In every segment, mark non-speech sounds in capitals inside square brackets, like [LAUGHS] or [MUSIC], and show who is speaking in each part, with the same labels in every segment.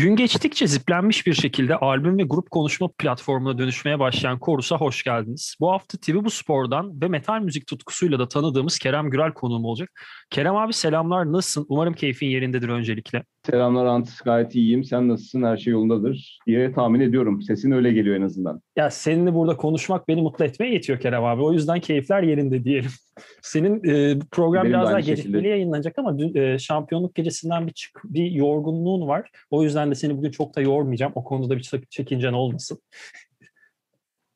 Speaker 1: Gün geçtikçe ziplenmiş bir şekilde albüm ve grup konuşma platformuna dönüşmeye başlayan Korus'a hoş geldiniz. Bu hafta TV Bu Spor'dan ve metal müzik tutkusuyla da tanıdığımız Kerem Gürel konuğum olacak. Kerem abi selamlar, nasılsın? Umarım keyfin yerindedir öncelikle.
Speaker 2: Selamlar Ant, gayet iyiyim. Sen nasılsın? Her şey yolundadır diye tahmin ediyorum. Sesin öyle geliyor en azından.
Speaker 1: Ya seninle burada konuşmak beni mutlu etmeye yetiyor Kerem abi. O yüzden keyifler yerinde diyelim. [LAUGHS] Senin e, program
Speaker 2: Benim
Speaker 1: biraz daha gecikmeli
Speaker 2: şekilde.
Speaker 1: yayınlanacak ama dün, e, şampiyonluk gecesinden bir çık, bir yorgunluğun var. O yüzden de seni bugün çok da yormayacağım. O konuda bir çek- çekincen olmasın.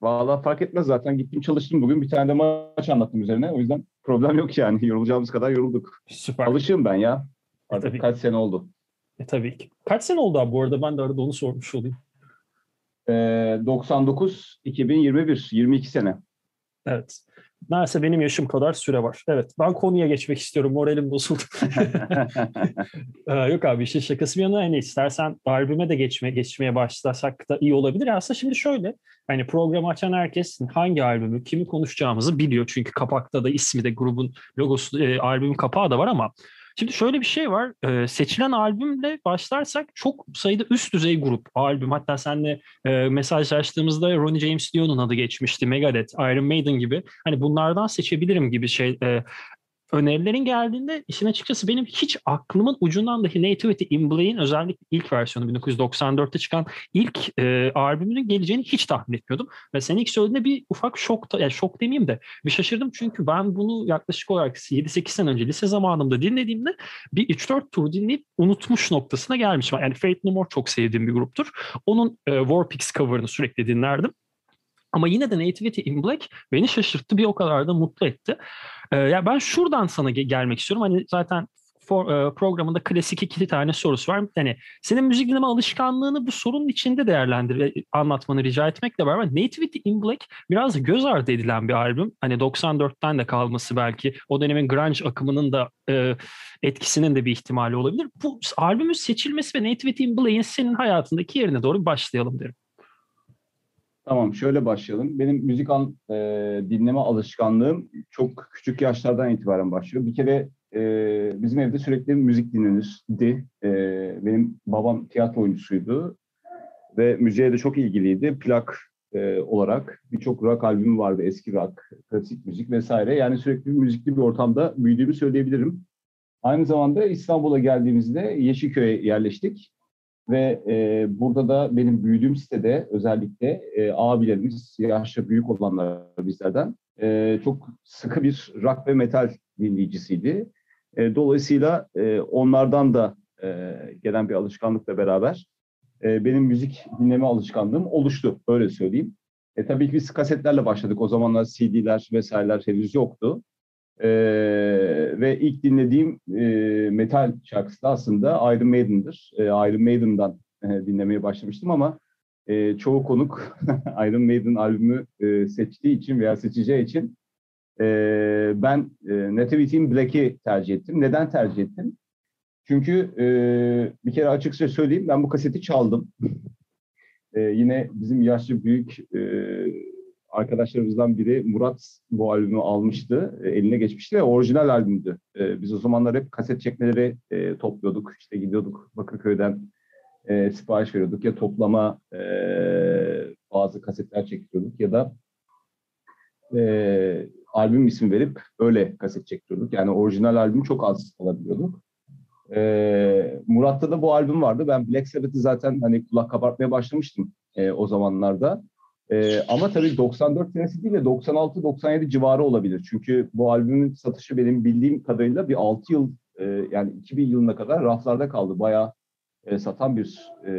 Speaker 2: Vallahi fark etmez zaten. Gittim çalıştım bugün. Bir tane de maç anlattım üzerine. O yüzden problem yok yani. [LAUGHS] Yorulacağımız kadar yorulduk.
Speaker 1: Süper.
Speaker 2: Alışığım ben ya. Artık
Speaker 1: tabii.
Speaker 2: kaç sene oldu.
Speaker 1: E, tabii ki. Kaç sene oldu abi bu arada? Ben de arada onu sormuş olayım.
Speaker 2: Ee, 99, 2021, 22 sene.
Speaker 1: Evet. Neredeyse benim yaşım kadar süre var. Evet. Ben konuya geçmek istiyorum. Moralim bozuldu. Ee, [LAUGHS] Yok abi işin şakası bir yana hani istersen albüme de geçme, geçmeye başlasak da iyi olabilir. Aslında şimdi şöyle hani programı açan herkes hangi albümü, kimi konuşacağımızı biliyor. Çünkü kapakta da ismi de grubun logosu, e, albümün kapağı da var ama Şimdi şöyle bir şey var. Ee, seçilen albümle başlarsak çok sayıda üst düzey grup albüm. Hatta seninle e, mesajlaştığımızda Ronnie James Dio'nun adı geçmişti. Megadeth, Iron Maiden gibi. Hani bunlardan seçebilirim gibi şey e, önerilerin geldiğinde işin açıkçası benim hiç aklımın ucundan dahi Nativity in Black'in özellikle ilk versiyonu 1994'te çıkan ilk e, albümünün geleceğini hiç tahmin etmiyordum. Ve sen ilk söylediğinde bir ufak şok, yani şok demeyeyim de bir şaşırdım çünkü ben bunu yaklaşık olarak 7-8 sene önce lise zamanımda dinlediğimde bir 3-4 tur dinleyip unutmuş noktasına gelmişim. Yani Fate No More çok sevdiğim bir gruptur. Onun e, Warpix cover'ını sürekli dinlerdim. Ama yine de Nativity in Black beni şaşırttı bir o kadar da mutlu etti. Ee, ya ben şuradan sana ge- gelmek istiyorum. Hani zaten for, e, programında klasik iki tane sorusu var. Hani senin müzik dinleme alışkanlığını bu sorunun içinde değerlendir ve anlatmanı rica etmekle beraber Nativity in Black biraz göz ardı edilen bir albüm. Hani 94'ten de kalması belki o dönemin grunge akımının da e, etkisinin de bir ihtimali olabilir. Bu albümün seçilmesi ve Nativity in Black'in senin hayatındaki yerine doğru başlayalım derim.
Speaker 2: Tamam şöyle başlayalım. Benim müzik an, e, dinleme alışkanlığım çok küçük yaşlardan itibaren başlıyor. Bir kere e, bizim evde sürekli müzik dinlenirdi. E, benim babam tiyatro oyuncusuydu ve müziğe de çok ilgiliydi. Plak e, olarak birçok rock albümü vardı. Eski rock, klasik müzik vesaire. Yani sürekli müzikli bir ortamda büyüdüğümü söyleyebilirim. Aynı zamanda İstanbul'a geldiğimizde Yeşilköy'e yerleştik. Ve e, burada da benim büyüdüğüm sitede özellikle e, abilerimiz, yaşça büyük olanlar bizlerden e, çok sıkı bir rock ve metal dinleyicisiydi. E, dolayısıyla e, onlardan da e, gelen bir alışkanlıkla beraber e, benim müzik dinleme alışkanlığım oluştu, öyle söyleyeyim. E, tabii ki biz kasetlerle başladık. O zamanlar CD'ler vesaireler henüz yoktu. Ee, ve ilk dinlediğim e, metal şarkısı da aslında Iron Maiden'dır. E, Iron Maiden'dan e, dinlemeye başlamıştım ama e, çoğu konuk [LAUGHS] Iron Maiden albümü e, seçtiği için veya seçeceği için e, ben e, Nativity in Black'i tercih ettim. Neden tercih ettim? Çünkü e, bir kere açıkça söyleyeyim ben bu kaseti çaldım. [LAUGHS] E, yine bizim yaşlı büyük e, arkadaşlarımızdan biri Murat bu albümü almıştı, e, eline geçmişti ve orijinal albümdü. E, biz o zamanlar hep kaset çekmeleri e, topluyorduk. İşte gidiyorduk Bakırköy'den e, sipariş veriyorduk ya toplama bazı kasetler çekiyorduk ya da albüm ismi verip öyle kaset çekiyorduk. Yani orijinal albümü çok az alabiliyorduk. E, Murat'ta da bu albüm vardı. Ben Black Sabbath'ı zaten hani kulak kabartmaya başlamıştım e, o zamanlarda. Ee, ama tabii 94 senesi değil de 96-97 civarı olabilir. Çünkü bu albümün satışı benim bildiğim kadarıyla bir 6 yıl e, yani 2000 yılına kadar raflarda kaldı. Bayağı e, satan bir e,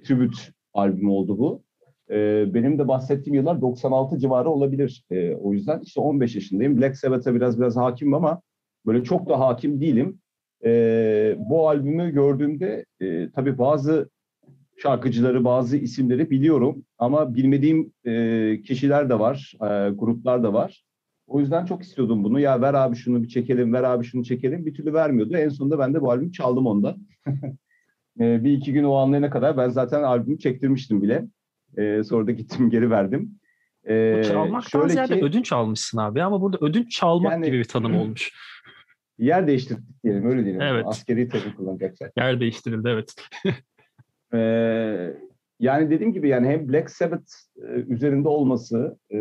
Speaker 2: tribute albümü oldu bu. E, benim de bahsettiğim yıllar 96 civarı olabilir. E, o yüzden işte 15 yaşındayım. Black Sabbath'a biraz biraz hakimim ama böyle çok da hakim değilim. E, bu albümü gördüğümde e, tabii bazı şarkıcıları, bazı isimleri biliyorum ama bilmediğim e, kişiler de var, e, gruplar da var. O yüzden çok istiyordum bunu. Ya ver abi şunu bir çekelim, ver abi şunu çekelim. Bir türlü vermiyordu. En sonunda ben de bu albümü çaldım ondan. [LAUGHS] e, bir iki gün o anlayana kadar ben zaten albümü çektirmiştim bile. E, sonra da gittim geri verdim. E,
Speaker 1: Bu çalmaktan ziyade ki, ödünç almışsın abi ama burada ödünç çalmak yani, gibi bir tanım [CLEARS THROAT] olmuş.
Speaker 2: Yer değiştirdik diyelim öyle diyelim. Evet. Askeri terim kullanacaksak.
Speaker 1: Yer değiştirildi evet. [LAUGHS]
Speaker 2: Ee, yani dediğim gibi yani hem Black Sabbath e, üzerinde olması, e,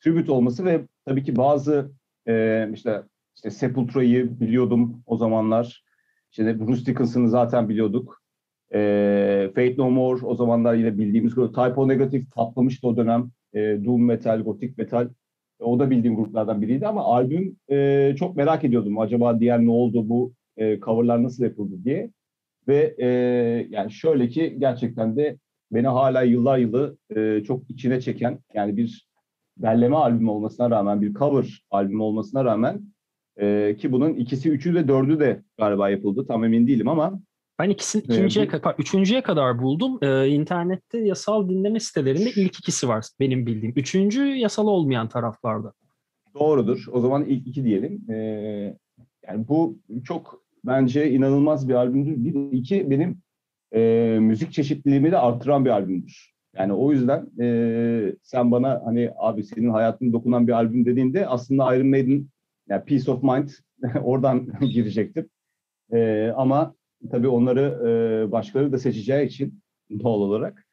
Speaker 2: tribute olması ve tabii ki bazı e, işte işte Sepultura'yı biliyordum o zamanlar. İşte Bruce Dickinson'ı zaten biliyorduk. E, Fate No More o zamanlar yine bildiğimiz grup. Typo Negative patlamıştı o dönem. E, Doom Metal, Gothic Metal. O da bildiğim gruplardan biriydi ama albüm e, çok merak ediyordum. Acaba diğer ne oldu bu e, coverlar nasıl yapıldı diye. Ve e, yani şöyle ki gerçekten de beni hala yıllar yılı e, çok içine çeken yani bir derleme albümü olmasına rağmen bir cover albümü olmasına rağmen e, ki bunun ikisi, üçü ve dördü de galiba yapıldı. Tam emin değilim ama
Speaker 1: ben ikisini ikinciye ee, kadar, üçüncüye kadar buldum. Ee, internette yasal dinleme sitelerinde ilk ikisi var benim bildiğim. Üçüncü yasal olmayan taraflarda.
Speaker 2: Doğrudur. O zaman ilk iki diyelim. Ee, yani bu çok bence inanılmaz bir albümdür. Bir iki benim e, müzik çeşitliliğimi de artıran bir albümdür. Yani o yüzden e, sen bana hani abi senin hayatını dokunan bir albüm dediğinde aslında Iron Maiden yani Peace of Mind [LAUGHS] oradan [LAUGHS] girecektim. E, ama tabii onları e, başkaları da seçeceği için doğal olarak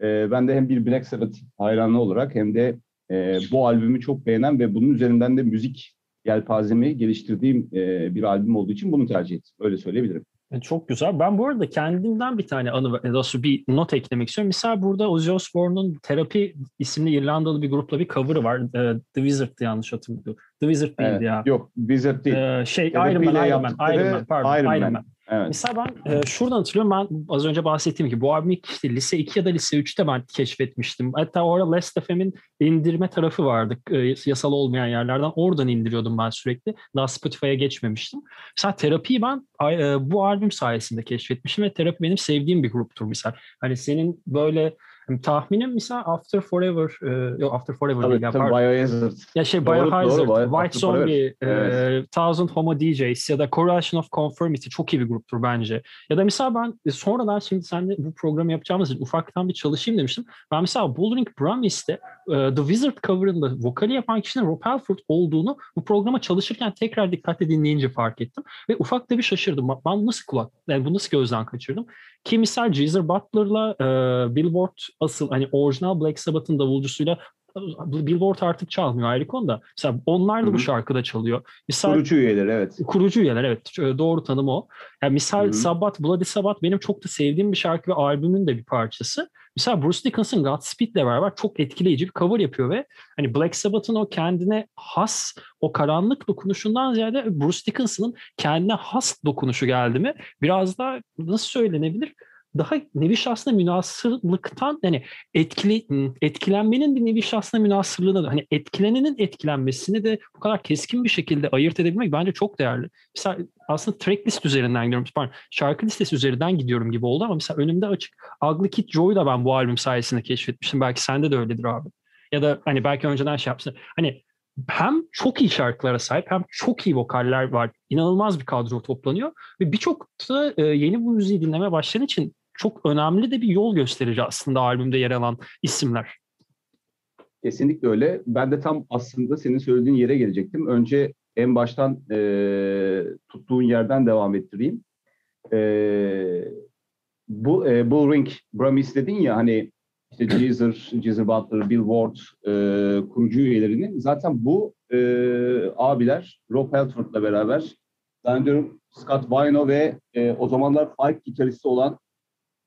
Speaker 2: e, ben de hem bir Black Sabbath hayranı olarak hem de e, bu albümü çok beğenen ve bunun üzerinden de müzik yelpazemi geliştirdiğim e, bir albüm olduğu için bunu tercih ettim. Öyle söyleyebilirim.
Speaker 1: E, çok güzel. Ben bu arada kendimden bir tane anı, nasıl bir not eklemek istiyorum. Mesela burada Ozzy Osbourne'un Terapi isimli İrlandalı bir grupla bir cover'ı var. The Wizard'dı yanlış hatırlıyorum. The Wizard değildi evet, ya.
Speaker 2: Yok Wizard değil.
Speaker 1: Ee, şey Iron Man, Iron Man, Iron Man, pardon, Iron Man. Iron Man. Evet. Mesela ben e, şuradan hatırlıyorum ben az önce bahsettiğim gibi bu albümü işte lise 2 ya da lise 3'te ben keşfetmiştim. Hatta orada Last FM'in indirme tarafı vardı e, yasal olmayan yerlerden. Oradan indiriyordum ben sürekli. Daha Spotify'a geçmemiştim. Mesela terapiyi ben e, bu albüm sayesinde keşfetmişim ve terapi benim sevdiğim bir gruptur mesela. Hani senin böyle tahminim mesela After Forever, e, yok After Forever
Speaker 2: tabii, değil. Tabii, Biohazard.
Speaker 1: Ya şey doğru, Biohazard, doğru, White Zombie, e, Thousand Homo DJs ya da Correlation of Conformity çok iyi bir gruptur bence. Ya da mesela ben e, sonradan şimdi seninle bu programı yapacağımız için ufaktan bir çalışayım demiştim. Ben mesela Bouldering Promise'de e, The Wizard cover'ında vokali yapan kişinin Rob Halford olduğunu bu programa çalışırken tekrar dikkatle dinleyince fark ettim. Ve ufak da bir şaşırdım. Ben nasıl kulak, yani bu nasıl gözden kaçırdım? Ki misal Geezer Butler'la e, Billboard asıl hani orijinal Black Sabbath'ın davulcusuyla Billboard artık çalmıyor ayrı konuda. Mesela onlar da Hı-hı. bu şarkıda çalıyor.
Speaker 2: Misal, kurucu üyeler evet.
Speaker 1: Kurucu üyeler evet. Doğru tanım o. Yani misal Hı-hı. Sabbath, Bloody Sabbath benim çok da sevdiğim bir şarkı ve albümün de bir parçası. Mesela Bruce Dickinson Godspeed'le beraber çok etkileyici bir cover yapıyor ve hani Black Sabbath'ın o kendine has o karanlık dokunuşundan ziyade Bruce Dickinson'ın kendine has dokunuşu geldi mi biraz da nasıl söylenebilir? Daha nevi şahsına münasırlıktan yani etkili etkilenmenin bir nevi şahsına münasırlığına hani etkilenenin etkilenmesini de bu kadar keskin bir şekilde ayırt edebilmek bence çok değerli. Mesela aslında track list üzerinden gidiyorum. Pardon, şarkı listesi üzerinden gidiyorum gibi oldu ama mesela önümde açık Ugly Kid Joy'u da ben bu albüm sayesinde keşfetmiştim. Belki sende de öyledir abi. Ya da hani belki önceden şey yapsın. Hani hem çok iyi şarkılara sahip hem çok iyi vokaller var. İnanılmaz bir kadro toplanıyor ve birçok da e, yeni bu müziği dinleme başlayan için çok önemli de bir yol gösterici aslında albümde yer alan isimler.
Speaker 2: Kesinlikle öyle. Ben de tam aslında senin söylediğin yere gelecektim. Önce en baştan e, tuttuğun yerden devam ettireyim. E, bu e, Bullring Bramis dedin ya hani işte [CLEARS THROAT] Jeezer, Jeezer Butler, Bill Ward e, kurucu üyelerinin zaten bu e, abiler Rob Halford'la beraber zannediyorum Scott Vino ve e, o zamanlar Five gitaristi olan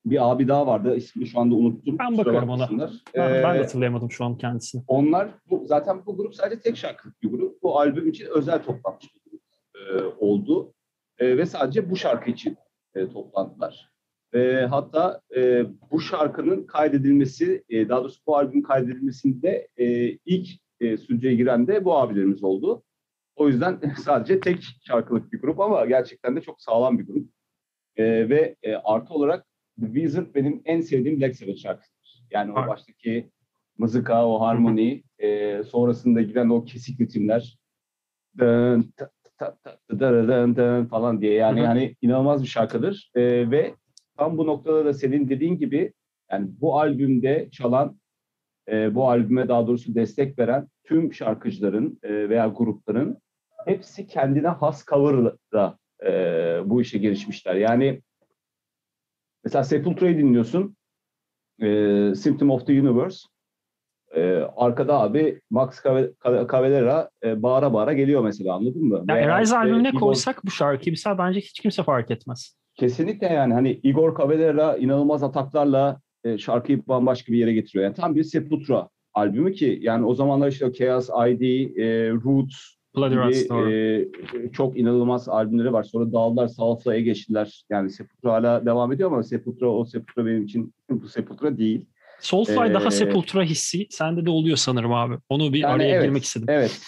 Speaker 2: bir abi daha vardı. İsmini şu anda unuttum.
Speaker 1: Ben bakarım ona. Ben, ee, ben de hatırlayamadım şu an kendisini.
Speaker 2: Onlar bu, zaten bu grup sadece tek şarkılık bir grup. Bu albüm için özel toplanmış bir grup e, oldu. E, ve sadece bu şarkı için e, toplandılar. E, hatta e, bu şarkının kaydedilmesi, e, daha doğrusu bu albümün kaydedilmesinde e, ilk e, stüdyoya giren de bu abilerimiz oldu. O yüzden [LAUGHS] sadece tek şarkılık bir grup ama gerçekten de çok sağlam bir grup. E, ve e, artı olarak The Wizard benim en sevdiğim Black Sabbath şarkısıdır. Yani o baştaki mızıka, o harmoni, [LAUGHS] e, sonrasında giden o kesik ritimler dın, ta, ta, ta, dın, dın, dın, falan diye yani hani inanılmaz bir şarkıdır e, ve tam bu noktada da senin dediğin gibi yani bu albümde çalan e, bu albüme daha doğrusu destek veren tüm şarkıcıların e, veya grupların hepsi kendine has cover'la e, bu işe girişmişler. Yani mesela Sepultura'yı dinliyorsun. E, Symptom of the Universe. E, arkada abi Max Cavalera e, bağıra bağıra geliyor mesela anladın mı?
Speaker 1: Ya Arise
Speaker 2: işte
Speaker 1: albümüne
Speaker 2: Igor-
Speaker 1: koysak bu şarkıyı mesela bence hiç kimse fark etmez.
Speaker 2: Kesinlikle yani hani Igor Cavalera inanılmaz ataklarla e, şarkıyı bambaşka bir yere getiriyor. Yani tam bir Sepultura albümü ki yani o zamanlar işte Chaos ID, e, Roots
Speaker 1: Bloody Rats doğru.
Speaker 2: e, çok inanılmaz albümleri var. Sonra dağıldılar, Soulfly'e geçtiler. Yani Sepultura hala devam ediyor ama Sepultura o Sepultura benim için [LAUGHS] bu Sepultura değil.
Speaker 1: Soulfly daha
Speaker 2: Ee,
Speaker 1: Sepultura hissi sende de oluyor sanırım abi. Onu bir
Speaker 2: Yani
Speaker 1: araya
Speaker 2: evet,
Speaker 1: girmek istedim.
Speaker 2: Evet.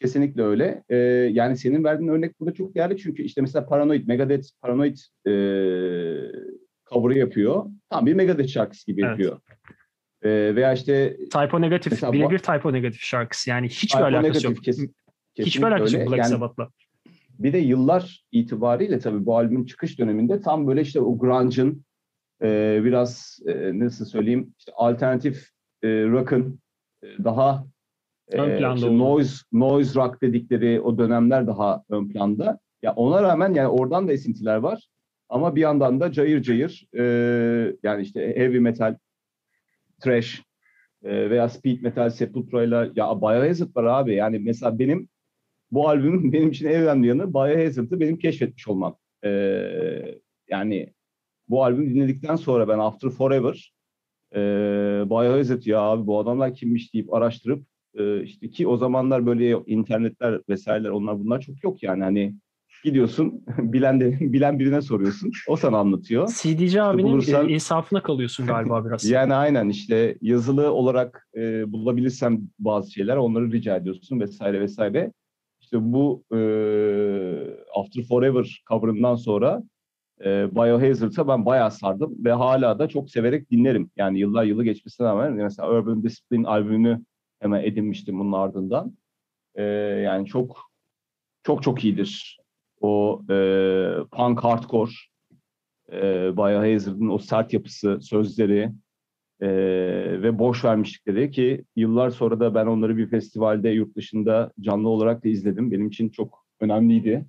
Speaker 2: Kesinlikle öyle. Ee, yani senin verdiğin örnek burada çok değerli çünkü işte mesela Paranoid, Megadeth Paranoid e, cover'ı yapıyor. Tam bir Megadeth şarkısı gibi
Speaker 1: Evet.
Speaker 2: yapıyor. Ee, veya işte
Speaker 1: Typo Negatif, birebir Typo Negatif şarkısı. Yani hiçbir alakası
Speaker 2: Negative
Speaker 1: yok.
Speaker 2: Kes-
Speaker 1: Hiçbir
Speaker 2: kesinlikle
Speaker 1: alakası yok Black
Speaker 2: Yani
Speaker 1: Sabbath'la.
Speaker 2: bir de yıllar itibariyle tabii bu albümün çıkış döneminde tam böyle işte o grunge'ın e, biraz e, nasıl söyleyeyim işte alternatif e, rock'ın e, daha e,
Speaker 1: Ön planda
Speaker 2: işte noise noise rock dedikleri o dönemler daha ön planda. Ya ona rağmen yani oradan da esintiler var. Ama bir yandan da cayır cayır e, yani işte heavy metal, thrash e, veya speed metal, Sepultura'yla ya Biohazard var abi. Yani mesela benim bu albümün [LAUGHS] benim için en önemli yanı Biohazard'ı benim keşfetmiş olmam. E, yani bu albümü dinledikten sonra ben After Forever e, Biohazard ya abi bu adamlar kimmiş deyip araştırıp e, işte ki o zamanlar böyle internetler vesaireler onlar bunlar çok yok yani hani gidiyorsun [LAUGHS] bilen de [LAUGHS] bilen birine soruyorsun o sana anlatıyor.
Speaker 1: CDC abinin
Speaker 2: bulursan-
Speaker 1: insafına kalıyorsun galiba biraz.
Speaker 2: Yani aynen işte yazılı olarak e, bulabilirsem bazı şeyler onları rica ediyorsun vesaire vesaire. İşte bu e, After Forever cover'ından sonra e, Biohazard'a ben bayağı sardım ve hala da çok severek dinlerim. Yani yıllar yılı geçmesine rağmen mesela Urban Discipline albümünü hemen edinmiştim bunun ardından. E, yani çok çok çok iyidir. O e, punk hardcore e, Biohazard'ın o sert yapısı, sözleri e, ve boş vermişlikleri ki yıllar sonra da ben onları bir festivalde yurt dışında canlı olarak da izledim. Benim için çok önemliydi.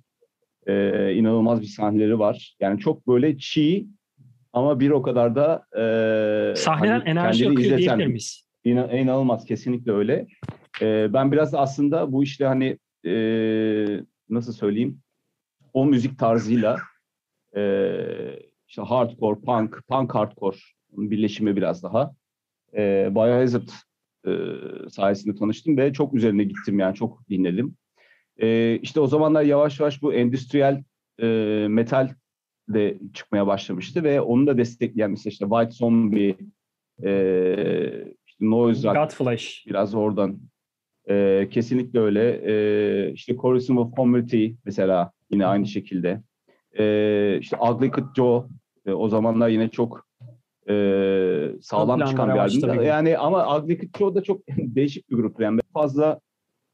Speaker 2: E, inanılmaz bir sahneleri var. Yani çok böyle çiğ ama bir o kadar da e,
Speaker 1: Sahneden
Speaker 2: hani
Speaker 1: enerji akıyor
Speaker 2: izleten-
Speaker 1: diyebilir miyiz?
Speaker 2: İna- inanılmaz kesinlikle öyle. Ee, ben biraz da aslında bu işte hani e, nasıl söyleyeyim o müzik tarzıyla e, işte hardcore, punk, punk hardcore birleşimi biraz daha. E, Biohazard e, sayesinde tanıştım ve çok üzerine gittim yani çok dinledim. E, işte o zamanlar yavaş yavaş bu endüstriyel e, metal de çıkmaya başlamıştı ve onu da destekleyen mesela işte White Zombie, e, işte Noise Rock,
Speaker 1: Godflesh.
Speaker 2: biraz oradan. Ee, kesinlikle öyle. Ee, işte Chorusum of Community mesela yine aynı şekilde. Ee, işte Ugly Kid Joe e, o zamanlar yine çok e, sağlam
Speaker 1: Ön
Speaker 2: çıkan bir albüm. Yani ama Joe da çok [LAUGHS] değişik bir grup. Yani fazla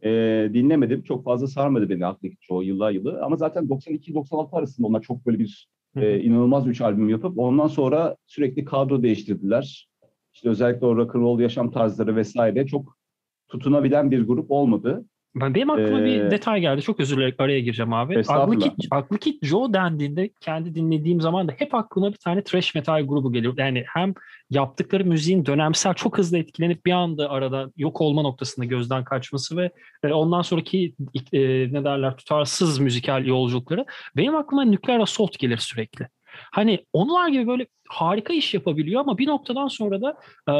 Speaker 2: e, dinlemedim. Çok fazla sarmadı beni Joe yıllar yılı. Ama zaten 92-96 arasında onlar çok böyle bir e, inanılmaz üç albüm yapıp ondan sonra sürekli kadro değiştirdiler. İşte özellikle o rock and roll yaşam tarzları vesaire çok tutunabilen bir grup olmadı.
Speaker 1: Ben- Benim aklıma bir
Speaker 2: Ee,
Speaker 1: detay geldi. Çok özür dilerim araya gireceğim abi. Aklı. Kid, Aklı Kid Joe dendiğinde kendi dinlediğim zaman da hep aklıma bir tane thrash metal grubu geliyor. Yani hem yaptıkları müziğin dönemsel çok hızlı etkilenip bir anda arada yok olma noktasında gözden kaçması ve e, ondan sonraki e, ne derler tutarsız müzikal yolculukları benim aklıma Nuclear Assault gelir sürekli. Hani onlar gibi böyle harika iş yapabiliyor ama bir noktadan sonra da e,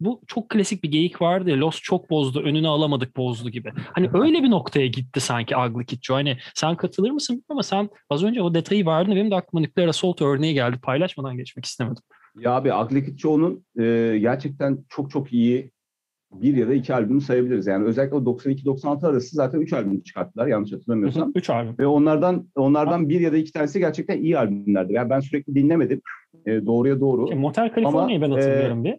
Speaker 1: bu çok klasik bir geyik vardı ya Lost çok bozdu önünü alamadık bozdu gibi. Hani öyle bir noktaya gitti sanki Kid Joe. Hani sen katılır mısın ama sen az önce o detayı verdin benim de aklıma Nuclear Assault örneği geldi. Paylaşmadan geçmek istemedim.
Speaker 2: Ya abi Ugly Kid Joe'nun e, gerçekten çok çok iyi bir ya da iki albümü sayabiliriz. Yani özellikle o 92-96 arası zaten üç albüm çıkarttılar yanlış hatırlamıyorsam.
Speaker 1: Üç albüm.
Speaker 2: Ve onlardan onlardan bir ya da iki tanesi gerçekten iyi albümlerdi. Yani ben sürekli dinlemedim. E, doğruya doğru.
Speaker 1: Şey, Motel California'yı ben
Speaker 2: Ama,
Speaker 1: hatırlıyorum bir.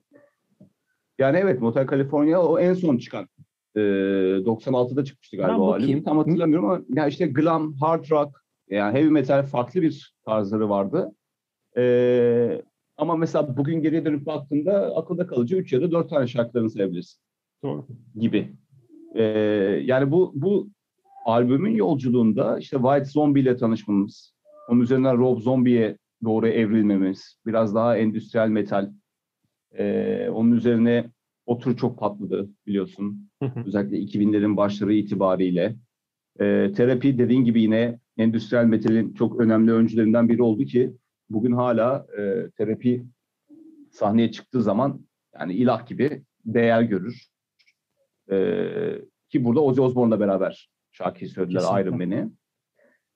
Speaker 2: Yani evet Motel California o en son çıkan. E, 96'da çıkmıştı galiba
Speaker 1: Ben
Speaker 2: o
Speaker 1: bakayım.
Speaker 2: albüm. Tam hatırlamıyorum ama ya işte glam, hard rock, yani heavy metal farklı bir tarzları vardı. E, ama mesela bugün geriye dönüp baktığında akılda kalıcı 3 ya da 4 tane şarkılarını sayabilirsin
Speaker 1: Doğru.
Speaker 2: gibi. E, yani bu bu albümün yolculuğunda işte White Zombie ile tanışmamız, onun üzerinden Rob Zombie'ye doğru evrilmemiz, biraz daha endüstriyel metal. Ee, onun üzerine o tür çok patladı biliyorsun. Özellikle 2000'lerin başları itibariyle. Ee, terapi dediğin gibi yine endüstriyel metalin çok önemli öncülerinden biri oldu ki bugün hala e, terapi sahneye çıktığı zaman yani ilah gibi değer görür. Ee, ki burada Ozzy Osbourne'la beraber şarkıyı söylediler
Speaker 1: Kesinlikle.
Speaker 2: Iron Man'i.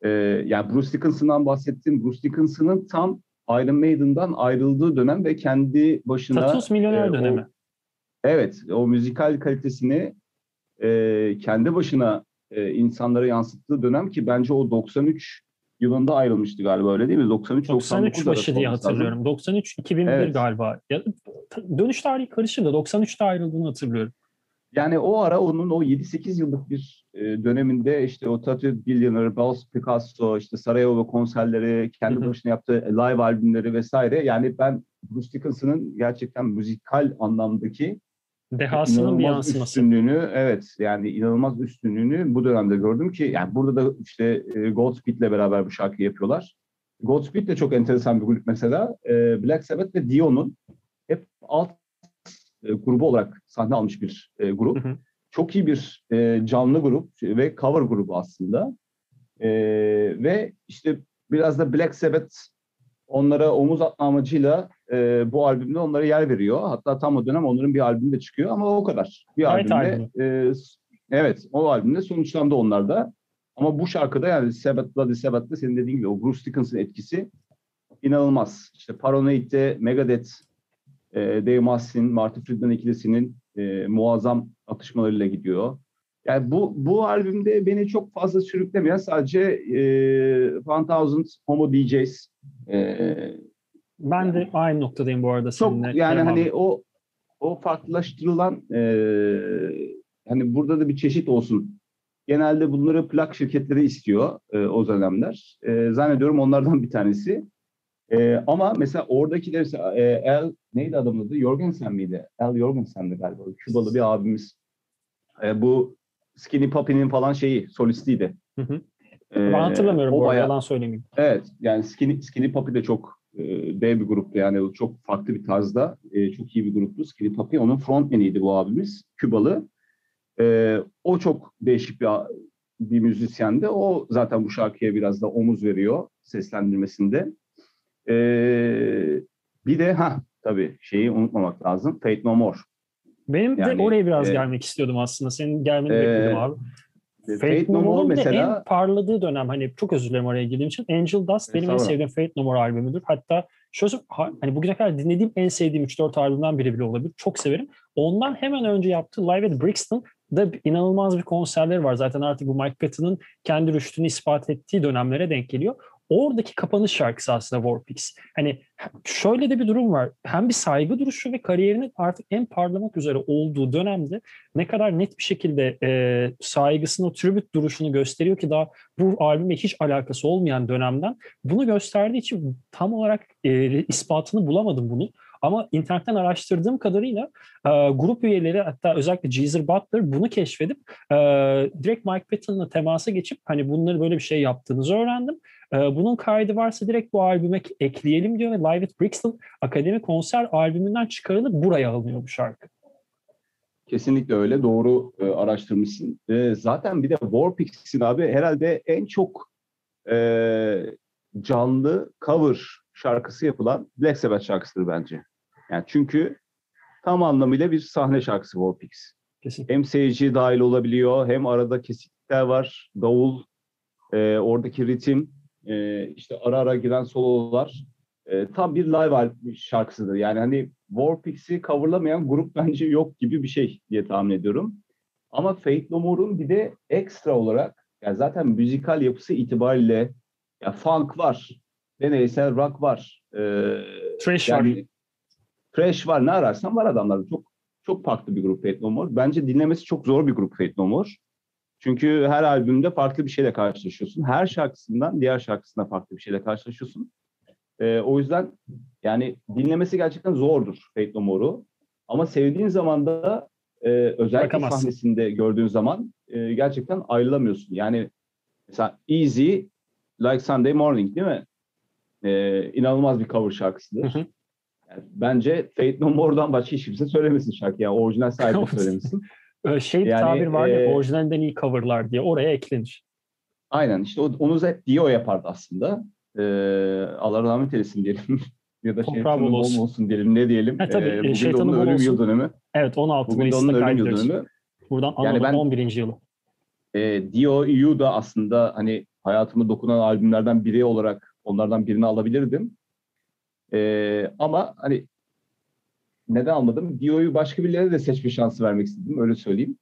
Speaker 2: Ee, yani Bruce Dickinson'dan bahsettim. Bruce Dickinson'ın tam Iron Maiden'dan ayrıldığı dönem ve kendi başına...
Speaker 1: Tatus milyoner
Speaker 2: e, o-
Speaker 1: dönemi.
Speaker 2: Evet, o müzikal kalitesini e, kendi başına e, insanlara yansıttığı dönem ki bence o 93 yılında ayrılmıştı galiba öyle değil mi? 93
Speaker 1: 93 başı diye hatırlıyorum. 93 2001
Speaker 2: Evet.
Speaker 1: galiba. Ya, dönüş tarihi karışır da 93'te ayrıldığını hatırlıyorum.
Speaker 2: Yani o ara onun o 7-8 yıllık bir e, döneminde işte o Tattoo Billionaire, Boss Picasso, işte Sarajevo konserleri, kendi başına yaptığı live albümleri vesaire. Yani ben Bruce Dickinson'ın gerçekten müzikal anlamdaki
Speaker 1: Dehasının bir yansıması.
Speaker 2: üstünlüğünü evet yani inanılmaz üstünlüğünü bu dönemde gördüm ki yani burada da işte e, Godspeed'le beraber bu şarkıyı yapıyorlar. Godspeed de çok enteresan bir grup mesela. E, Black Sabbath ve Dion'un hep alt e, grubu olarak sahne almış bir grup.
Speaker 1: Hı hı.
Speaker 2: Çok iyi bir canlı grup ve cover grubu aslında. Ve işte biraz da Black Sabbath onlara omuz atma amacıyla e, bu albümde onlara yer veriyor. Hatta tam o dönem onların bir albümü de çıkıyor ama o kadar. Bir
Speaker 1: White
Speaker 2: albümde. e, evet o albümde sonuçlandı onlar da. Ama bu şarkıda yani Sabbath Bloody Sabbath'ta senin dediğin gibi o Bruce Dickinson'ın etkisi inanılmaz. İşte Paranoid'de Megadeth, e, Dave Mustaine, Marty Friedman ikilisinin e, muazzam atışmalarıyla gidiyor. Yani bu bu albümde beni çok fazla sürüklemeyen sadece e, 1000 Homo DJs e,
Speaker 1: Ben de aynı noktadayım bu arada
Speaker 2: çok
Speaker 1: seninle.
Speaker 2: yani
Speaker 1: Kerem abi.
Speaker 2: hani o o farklılaştırılan e, hani burada da bir çeşit olsun. Genelde bunları plak şirketleri istiyor e, o dönemler. E, zannediyorum onlardan bir tanesi. E, ama mesela oradakiler mesela, e, El neydi adamın adı? Jorgensen miydi? El Jorgensen'di galiba. Kübalı bir abimiz. E, bu Skinny Puppy'nin falan şeyi solistiydi.
Speaker 1: Hı hı.
Speaker 2: E,
Speaker 1: Ben hatırlamıyorum
Speaker 2: o
Speaker 1: bu
Speaker 2: bayağı-
Speaker 1: yalan söylemeyeyim.
Speaker 2: Evet, yani Skinny, Skinny Puppy de çok e, dev bir gruptu. Yani çok farklı bir tarzda, e, çok iyi bir gruptu. Skinny Puppy, onun frontmaniydi bu abimiz, Kübalı. E, o çok değişik bir, bir müzisyendi. O zaten bu şarkıya biraz da omuz veriyor seslendirmesinde. E, bir de ha tabii şeyi unutmamak lazım. Fate No More.
Speaker 1: Benim
Speaker 2: Yani,
Speaker 1: de oraya biraz
Speaker 2: e,
Speaker 1: gelmek istiyordum aslında. Senin gelmeni
Speaker 2: e,
Speaker 1: bekledim abi. Fate, No More'un
Speaker 2: mesela
Speaker 1: en parladığı dönem hani çok özür dilerim oraya girdiğim için Angel Dust benim en sevdiğim Fate No More albümüdür. Hatta şöyle ha- hani bugüne kadar dinlediğim en sevdiğim 3-4 albümden biri bile olabilir. Çok severim. Ondan hemen önce yaptığı Live at Brixton da inanılmaz bir konserleri var. Zaten artık bu Mike Patton'ın kendi rüştünü ispat ettiği dönemlere denk geliyor. Oradaki kapanış şarkısı aslında Warpix. Hani şöyle de bir durum var. Hem bir saygı duruşu ve kariyerinin artık en parlamak üzere olduğu dönemde ne kadar net bir şekilde e, saygısını, o tribute duruşunu gösteriyor ki daha bu albüme hiç alakası olmayan dönemden bunu gösterdiği için tam olarak e, ispatını bulamadım bunu. Ama internetten araştırdığım kadarıyla e, grup üyeleri hatta özellikle Geezer Butler bunu keşfedip e, direkt Mike Patton'la temasa geçip hani bunları böyle bir şey yaptığınızı öğrendim. E, bunun kaydı varsa direkt bu albüme ekleyelim diyor ve Live at Brixton Akademi konser albümünden çıkarılıp buraya alınıyor bu şarkı.
Speaker 2: Kesinlikle öyle. Doğru e, araştırmışsın. E, zaten bir de Warpix'in abi herhalde en çok e, canlı cover şarkısı yapılan Black Sabbath şarkısıdır bence. Yani çünkü tam anlamıyla bir sahne şarkısı Warpix.
Speaker 1: Kesin.
Speaker 2: Hem seyirci dahil olabiliyor, hem arada kesiklikler var, davul, e, oradaki ritim, e, işte ara ara giren sololar. E, tam bir live şarkısıdır. Yani hani Warpix'i coverlamayan grup [LAUGHS] bence yok gibi bir şey diye tahmin ediyorum. Ama Fate No More'un bir de ekstra olarak yani zaten müzikal yapısı itibariyle ya funk var, deneysel rock var, e,
Speaker 1: Trash var.
Speaker 2: Trash var ne ararsan var adamlarda. Çok çok farklı bir grup Fate No More. Bence dinlemesi çok zor bir grup Fate No More. Çünkü her albümde farklı bir şeyle karşılaşıyorsun. Her şarkısından diğer şarkısına farklı bir şeyle karşılaşıyorsun. Ee, o yüzden yani dinlemesi gerçekten zordur Fate No More'u. Ama sevdiğin zaman da e, özellikle sahnesinde gördüğün zaman e, gerçekten ayrılamıyorsun. Yani mesela Easy Like Sunday Morning değil mi? e, inanılmaz bir cover şarkısıdır.
Speaker 1: Hı hı.
Speaker 2: Yani bence Fate No More'dan başka hiç kimse söylemesin şarkı. Yani orijinal sahibi söylemesin. [LAUGHS]
Speaker 1: Şey bir
Speaker 2: Yani,
Speaker 1: tabir var ya
Speaker 2: e,
Speaker 1: orijinalinden iyi coverlar diye oraya eklenir.
Speaker 2: Aynen işte onu hep Dio yapardı aslında. Ee, Allah rahmet eylesin diyelim. [LAUGHS] ya da şeytanın
Speaker 1: bol olsun.
Speaker 2: olsun diyelim ne diyelim.
Speaker 1: Ha, tabii,
Speaker 2: Ee, bugün de
Speaker 1: şeytanın
Speaker 2: onun ölüm yıl dönümü.
Speaker 1: Evet 16
Speaker 2: Bugün de onun
Speaker 1: Mayıs'ta
Speaker 2: ölüm yıl dönümü.
Speaker 1: Buradan
Speaker 2: Yani ben-
Speaker 1: 11. yılı.
Speaker 2: E, Dio da aslında hani hayatıma dokunan albümlerden biri olarak onlardan birini alabilirdim. E, ama hani neden almadım? Dio'yu başka birilerine de seçme şansı vermek istedim öyle söyleyeyim.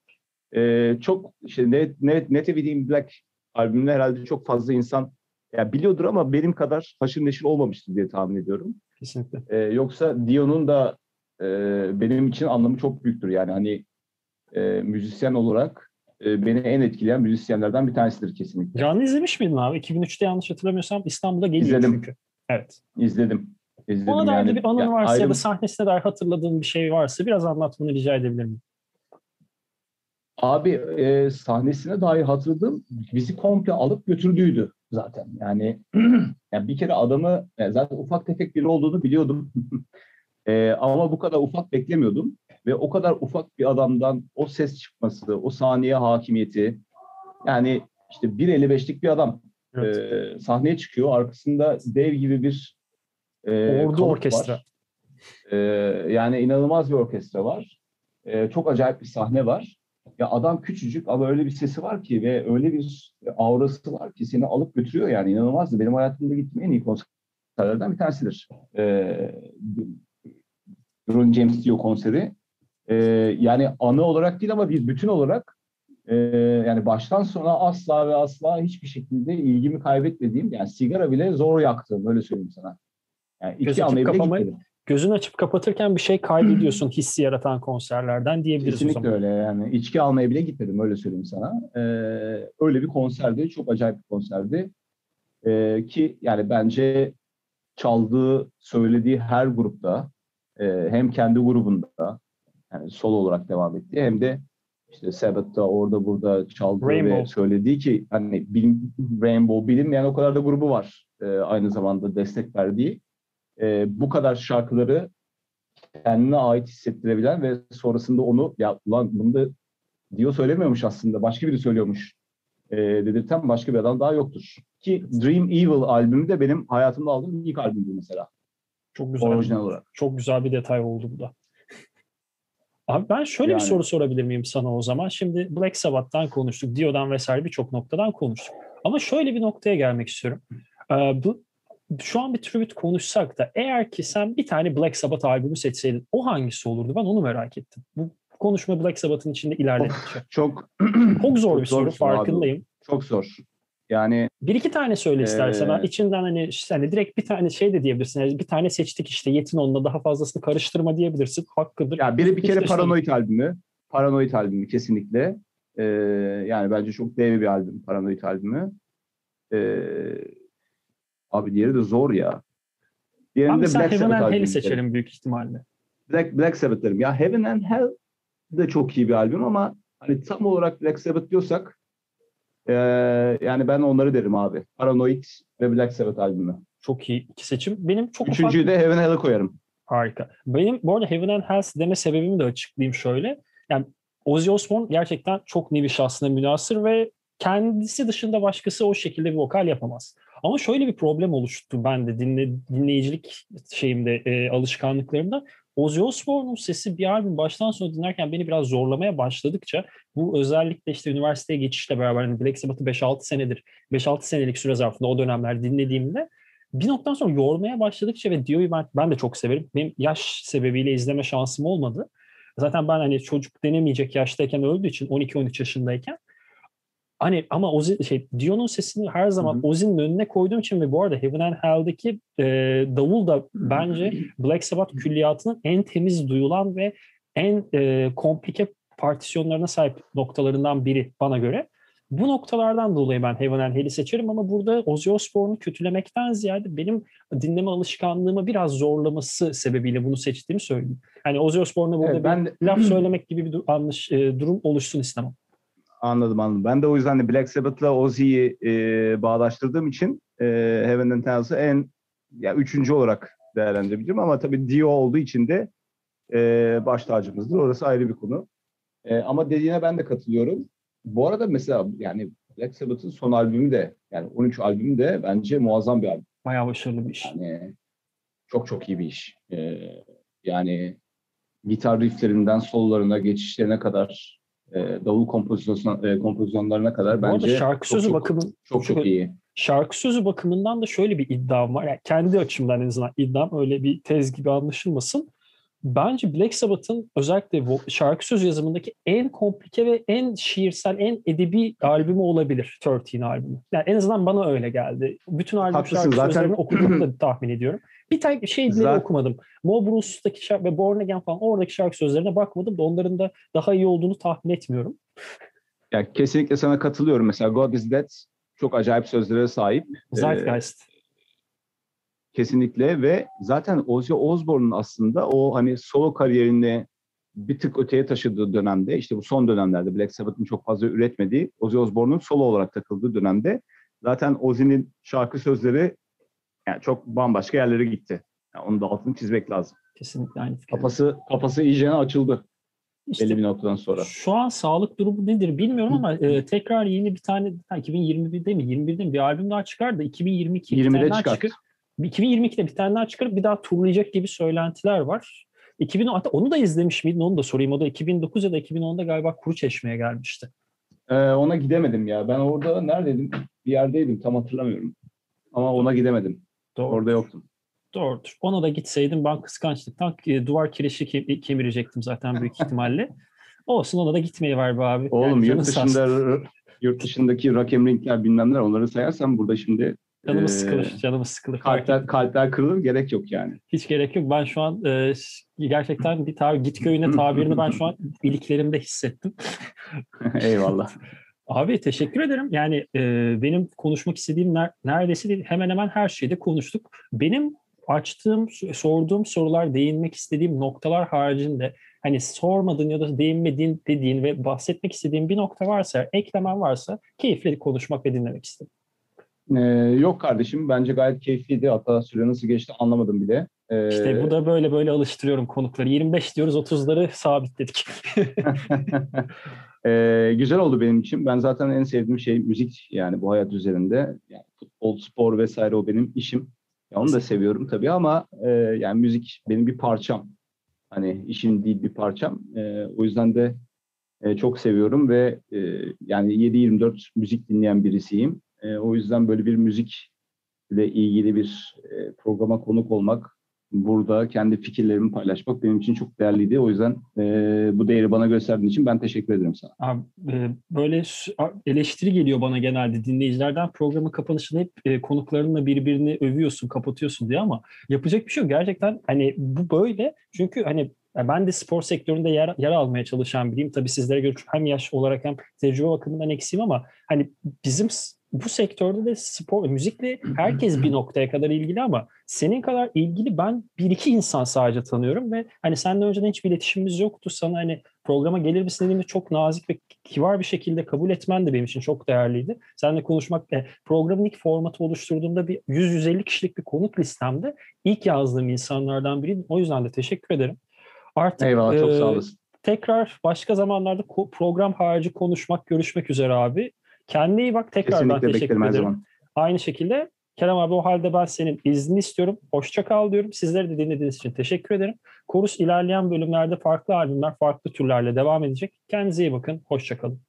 Speaker 2: E, çok işte Net, Net, Net Everything Black albümünü herhalde çok fazla insan ya biliyordur ama benim kadar haşır neşir olmamıştır diye tahmin ediyorum.
Speaker 1: Kesinlikle.
Speaker 2: E, yoksa Dio'nun da e, benim için anlamı çok büyüktür. Yani hani e, müzisyen olarak e, beni en etkileyen müzisyenlerden bir tanesidir kesinlikle.
Speaker 1: Canlı izlemiş miydin abi? 2003'te yanlış hatırlamıyorsam İstanbul'a geliyor
Speaker 2: İzledim.
Speaker 1: çünkü. Evet.
Speaker 2: İzledim. İzledim
Speaker 1: Ona dair
Speaker 2: yani.
Speaker 1: bir anın
Speaker 2: Ya
Speaker 1: varsa ya
Speaker 2: ayrı-
Speaker 1: da sahnesine dair hatırladığın bir şey varsa biraz anlatmanı rica edebilir miyim?
Speaker 2: Abi e, sahnesine dair hatırladığım bizi komple alıp götürdüydü zaten. Yani, [CLEARS THROAT] yani bir kere adamı yani zaten ufak tefek biri olduğunu biliyordum. [LAUGHS] E, ama bu kadar ufak beklemiyordum. Ve o kadar ufak bir adamdan o ses çıkması, o saniye hakimiyeti yani işte 1.55'lik bir adam
Speaker 1: Evet.
Speaker 2: e, sahneye çıkıyor. Arkasında dev gibi bir e,
Speaker 1: Ordu orkestra.
Speaker 2: var. E, yani inanılmaz bir orkestra var. E, çok acayip bir sahne var. Ya adam küçücük ama öyle bir sesi var ki ve öyle bir aurası var ki seni alıp götürüyor yani inanılmazdı. Benim hayatımda gittiğim en iyi konserlerden bir tanesidir. E, Ron James Dio konseri. E, yani anı olarak değil ama bir bütün olarak e, yani baştan sona asla ve asla hiçbir şekilde ilgimi kaybetmediğim yani sigara bile zor yaktım öyle söyleyeyim sana. Yani
Speaker 1: Göz
Speaker 2: iki
Speaker 1: açıp
Speaker 2: almaya bile
Speaker 1: kapamayı-
Speaker 2: gitmedim.
Speaker 1: Gözünü açıp kapatırken bir şey kaydediyorsun [CLEARS THROAT] hissi yaratan konserlerden diyebiliriz o
Speaker 2: Kesinlikle
Speaker 1: zaman.
Speaker 2: öyle yani içki almaya bile gitmedim öyle söyleyeyim sana. Ee, öyle bir konserdi çok acayip bir konserdi. Ee, ki yani bence çaldığı söylediği her grupta e, hem kendi grubunda yani solo olarak devam etti hem de işte Sabbath'ta orada burada çaldığı
Speaker 1: Rainbow.
Speaker 2: ve söylediği ki hani bilim, Rainbow bilinmeyen o kadar da grubu var e, aynı zamanda destek verdiği. E, bu kadar şarkıları kendine ait hissettirebilen ve sonrasında onu ya ulan bunu da diyor söylemiyormuş aslında başka biri söylüyormuş e, dedirten başka bir adam daha yoktur. Ki Dream Evil albümü de benim hayatımda aldığım ilk albümdü mesela
Speaker 1: Çok güzel.
Speaker 2: orijinal olarak.
Speaker 1: Çok güzel bir detay oldu bu da. [LAUGHS] Abi ben şöyle bir
Speaker 2: Yani.
Speaker 1: soru sorabilir miyim sana o zaman? Şimdi Black Sabbath'tan konuştuk, Dio'dan vesaire birçok noktadan konuştuk. Ama şöyle bir noktaya gelmek istiyorum. Ee, bu şu an bir tribute konuşsak da eğer ki sen bir tane Black Sabbath albümü seçseydin o hangisi olurdu? Ben onu merak ettim. Bu konuşma Black Sabbath'ın içinde ilerledikçe.
Speaker 2: Çok [CLEARS THROAT]
Speaker 1: Çok zor bir
Speaker 2: Çok zor
Speaker 1: soru
Speaker 2: bir soru abi.
Speaker 1: farkındayım.
Speaker 2: çok zor. Yani
Speaker 1: Bir iki tane söyle istersen.
Speaker 2: Ee,
Speaker 1: İçinden hani, hani direkt bir tane şey de diyebilirsin. Yani bir tane seçtik işte yetin onunla daha fazlasını karıştırma diyebilirsin. Hakkıdır.
Speaker 2: ya biri bir kere
Speaker 1: de
Speaker 2: Paranoid albümü. Paranoid albümü kesinlikle. E, yani bence çok dev bir albüm Paranoid albümü. E, abi diğeri de zor ya. Diğerinde
Speaker 1: Abi sen
Speaker 2: Black
Speaker 1: Heaven and Hell'i seçerim büyük ihtimalle.
Speaker 2: Black, Black Sabbath derim. Ya Heaven and Hell de çok iyi bir albüm ama hani tam olarak Black Sabbath diyorsak eee, yani ben onları derim abi. Paranoid ve Black Sabbath albümü.
Speaker 1: Çok iyi iki seçim. Benim çok ufak
Speaker 2: Üçüncüyü de Heaven and Hell'e koyarım.
Speaker 1: harika. Benim bu arada Heaven and Hell deme sebebimi de açıklayayım şöyle. Yani Ozzy Osbourne gerçekten çok nevi şahsına münasır ve kendisi dışında başkası o şekilde bir vokal yapamaz. Ama şöyle bir problem oluştu ben de dinle, dinleyicilik şeyimde e, alışkanlıklarımda. Ozzy Osbourne'un sesi bir albüm baştan sona dinlerken beni biraz zorlamaya başladıkça bu özellikle işte üniversiteye geçişle beraber hani Black Sabbath'ı 5-6 senedir 5-6 senelik süre zarfında o dönemler dinlediğimde bir noktadan sonra yormaya başladıkça ve Dio'yu ben, ben de çok severim. Benim yaş sebebiyle izleme şansım olmadı. Zaten ben hani çocuk denemeyecek yaştayken öldüğü için 12-13 yaşındayken hani ama Ozzy, şey, Dio'nun sesini her zaman. Ozzy'nin önüne koyduğum için ve bu arada Heaven and Hell'deki e, davul da bence Black Sabbath külliyatının en temiz duyulan ve en e, komplike partisyonlarına sahip noktalarından biri bana göre. Bu noktalardan dolayı ben Heaven and Hell'i seçerim ama burada Ozzy Osbourne'u kötülemekten ziyade benim dinleme alışkanlığımı biraz zorlaması sebebiyle bunu seçtiğimi söyleyeyim. Hani Ozzy Osbourne'a burada
Speaker 2: Evet,
Speaker 1: bir
Speaker 2: ben de-
Speaker 1: laf söylemek gibi bir dur- anlaş, durum oluşsun istemem.
Speaker 2: Anladım anladım. Ben de o yüzden de Black Sabbath'la Ozzy'yi e, bağdaştırdığım için e, Heaven and Hell'sı en ya üçüncü olarak değerlendirebilirim ama tabii Dio olduğu için de e, baş tacımızdır. Orası ayrı bir konu. E, ama dediğine ben de katılıyorum. Bu arada mesela yani Black Sabbath'ın son albümü de yani 13 albümü de bence muazzam bir albüm.
Speaker 1: Bayağı başarılı bir iş.
Speaker 2: Yani çok çok iyi bir iş. E, yani gitar rifflerinden sololarına, geçişlerine kadar, davul kompozisyon, e, kompozisyonlarına kadar
Speaker 1: Bu
Speaker 2: bence
Speaker 1: şarkı
Speaker 2: çok,
Speaker 1: sözü
Speaker 2: çok,
Speaker 1: bakımın
Speaker 2: çok çok iyi.
Speaker 1: şarkı sözü bakımından da şöyle bir iddiam var. Yani kendi açımdan en azından iddiam öyle bir tez gibi anlaşılmasın. Bence Black Sabbath'ın özellikle şarkı söz yazımındaki en komplike ve en şiirsel, en edebi albümü olabilir 13 albümü. Yani en azından bana öyle geldi. Bütün albüm
Speaker 2: Haklısın,
Speaker 1: şarkı
Speaker 2: zaten-
Speaker 1: sözlerini okuduğumu da tahmin ediyorum. Bir tane şey bile
Speaker 2: Zaten-
Speaker 1: okumadım. Mo Bruce'daki şarkı ve Born Again falan oradaki şarkı sözlerine bakmadım da onların da daha iyi olduğunu tahmin etmiyorum.
Speaker 2: Ya kesinlikle sana katılıyorum. Mesela God is Dead çok acayip sözlere sahip. Ee,
Speaker 1: Zeitgeist.
Speaker 2: Kesinlikle ve zaten Ozzy Osbourne'un aslında o hani solo kariyerini bir tık öteye taşıdığı dönemde işte bu son dönemlerde Black Sabbath'ın çok fazla üretmediği Ozzy Osbourne'un solo olarak takıldığı dönemde zaten Ozzy'nin şarkı sözleri yani çok bambaşka yerlere gitti. Yani onun da altını çizmek lazım.
Speaker 1: Kesinlikle aynı fikir.
Speaker 2: Kafası kafası iyice açıldı
Speaker 1: İşte
Speaker 2: belli bir noktadan sonra.
Speaker 1: Şu an sağlık durumu nedir bilmiyorum ama e, tekrar yeni bir tane ha, 2021'de mi 21'de mi bir albüm daha çıkar da 2022 bir
Speaker 2: 20'de
Speaker 1: tane daha
Speaker 2: çıkart.
Speaker 1: çıkar. 2022'de bir tane daha çıkarıp bir daha turlayacak gibi söylentiler var. 2000 hatta onu da izlemiş miydin onu da sorayım. O da 2009 ya da 2010'da galiba Kuru Çeşme'ye gelmişti.
Speaker 2: Ee, ona gidemedim ya. Ben orada neredeydim? Bir yerdeydim tam hatırlamıyorum. Ama ona gidemedim.
Speaker 1: Doğru.
Speaker 2: Orada yoktum.
Speaker 1: Doğrudur. Ona da gitseydim ben kıskançlıktan e, duvar kirişi ke- kemirecektim zaten büyük [LAUGHS] ihtimalle. Olsun ona da gitmeyi ver be abi.
Speaker 2: Oğlum
Speaker 1: Yani
Speaker 2: yurt dışında yurt dışındaki rock ringler bilmem neler onları sayarsan burada şimdi
Speaker 1: Canımız
Speaker 2: e,
Speaker 1: sıkılır. Canımız sıkılır.
Speaker 2: Kalpler, [LAUGHS] kalpler kırılır gerek yok yani.
Speaker 1: Hiç gerek yok. Ben şu an e, gerçekten bir tabir, git köyüne tabirini ben şu an [LAUGHS] iliklerimde hissettim. [LAUGHS]
Speaker 2: Eyvallah.
Speaker 1: Abi teşekkür ederim. Yani e, benim konuşmak istediğim ner- neredeyse değil, hemen hemen her şeyde konuştuk. Benim açtığım, sorduğum sorular, değinmek istediğim noktalar haricinde hani sormadığın ya da değinmediğin dediğin ve bahsetmek istediğin bir nokta varsa, eklemen varsa keyifli konuşmak ve dinlemek istedim.
Speaker 2: Ee, yok kardeşim bence gayet keyifliydi. Hatta süre nasıl geçti anlamadım bile. Ee,
Speaker 1: İşte bu da böyle böyle alıştırıyorum konukları. 25 diyoruz 30'ları sabitledik. [LAUGHS]
Speaker 2: Ee, güzel oldu benim için. Ben zaten en sevdiğim şey müzik yani bu hayat üzerinde. Yani futbol, spor vesaire o benim işim. Ya onu da seviyorum tabii ama e, yani müzik benim bir parçam. Hani işim değil bir parçam. E, o yüzden de e, çok seviyorum ve e, yani 7-24 müzik dinleyen birisiyim. E, o yüzden böyle bir müzik ile ilgili bir e, programa konuk olmak, burada kendi fikirlerimi paylaşmak benim için çok değerliydi. O yüzden e, bu değeri bana gösterdiğin için ben teşekkür ederim sana.
Speaker 1: Abi, e, böyle eleştiri geliyor bana genelde dinleyicilerden. Programın kapanışında hep e, konuklarınla birbirini övüyorsun, kapatıyorsun diye ama yapacak bir şey yok. Gerçekten hani bu böyle. Çünkü hani ya ben de spor sektöründe yer, yer almaya çalışan biriyim. Tabii sizlere göre hem yaş olarak hem tecrübe bakımından eksiğim ama hani bizim bu sektörde de spor, müzikle herkes bir noktaya kadar ilgili ama senin kadar ilgili ben bir iki insan sadece tanıyorum ve hani senden önceden hiçbir iletişimimiz yoktu. Sana hani programa gelir misin dediğimde çok nazik ve kibar bir şekilde kabul etmen de benim için çok değerliydi. Seninle konuşmak, e, programın ilk formatı oluşturduğumda bir 100-150 kişilik bir konuk listemde ilk yazdığım insanlardan biriydim. O yüzden de teşekkür ederim. Artık
Speaker 2: Eyvallah çok
Speaker 1: e,
Speaker 2: sağ olasın.
Speaker 1: tekrar başka zamanlarda program harici konuşmak, görüşmek üzere abi. Kendine iyi bak. Tekrar ben
Speaker 2: Kesinlikle
Speaker 1: teşekkür ederim.
Speaker 2: zaman.
Speaker 1: Aynı şekilde Kerem abi o halde ben senin izni istiyorum. Hoşça kal diyorum. Sizlere de dinlediğiniz için teşekkür ederim. Korus ilerleyen bölümlerde farklı albümler, farklı türlerle devam edecek. Kendinize iyi bakın. Hoşça kalın.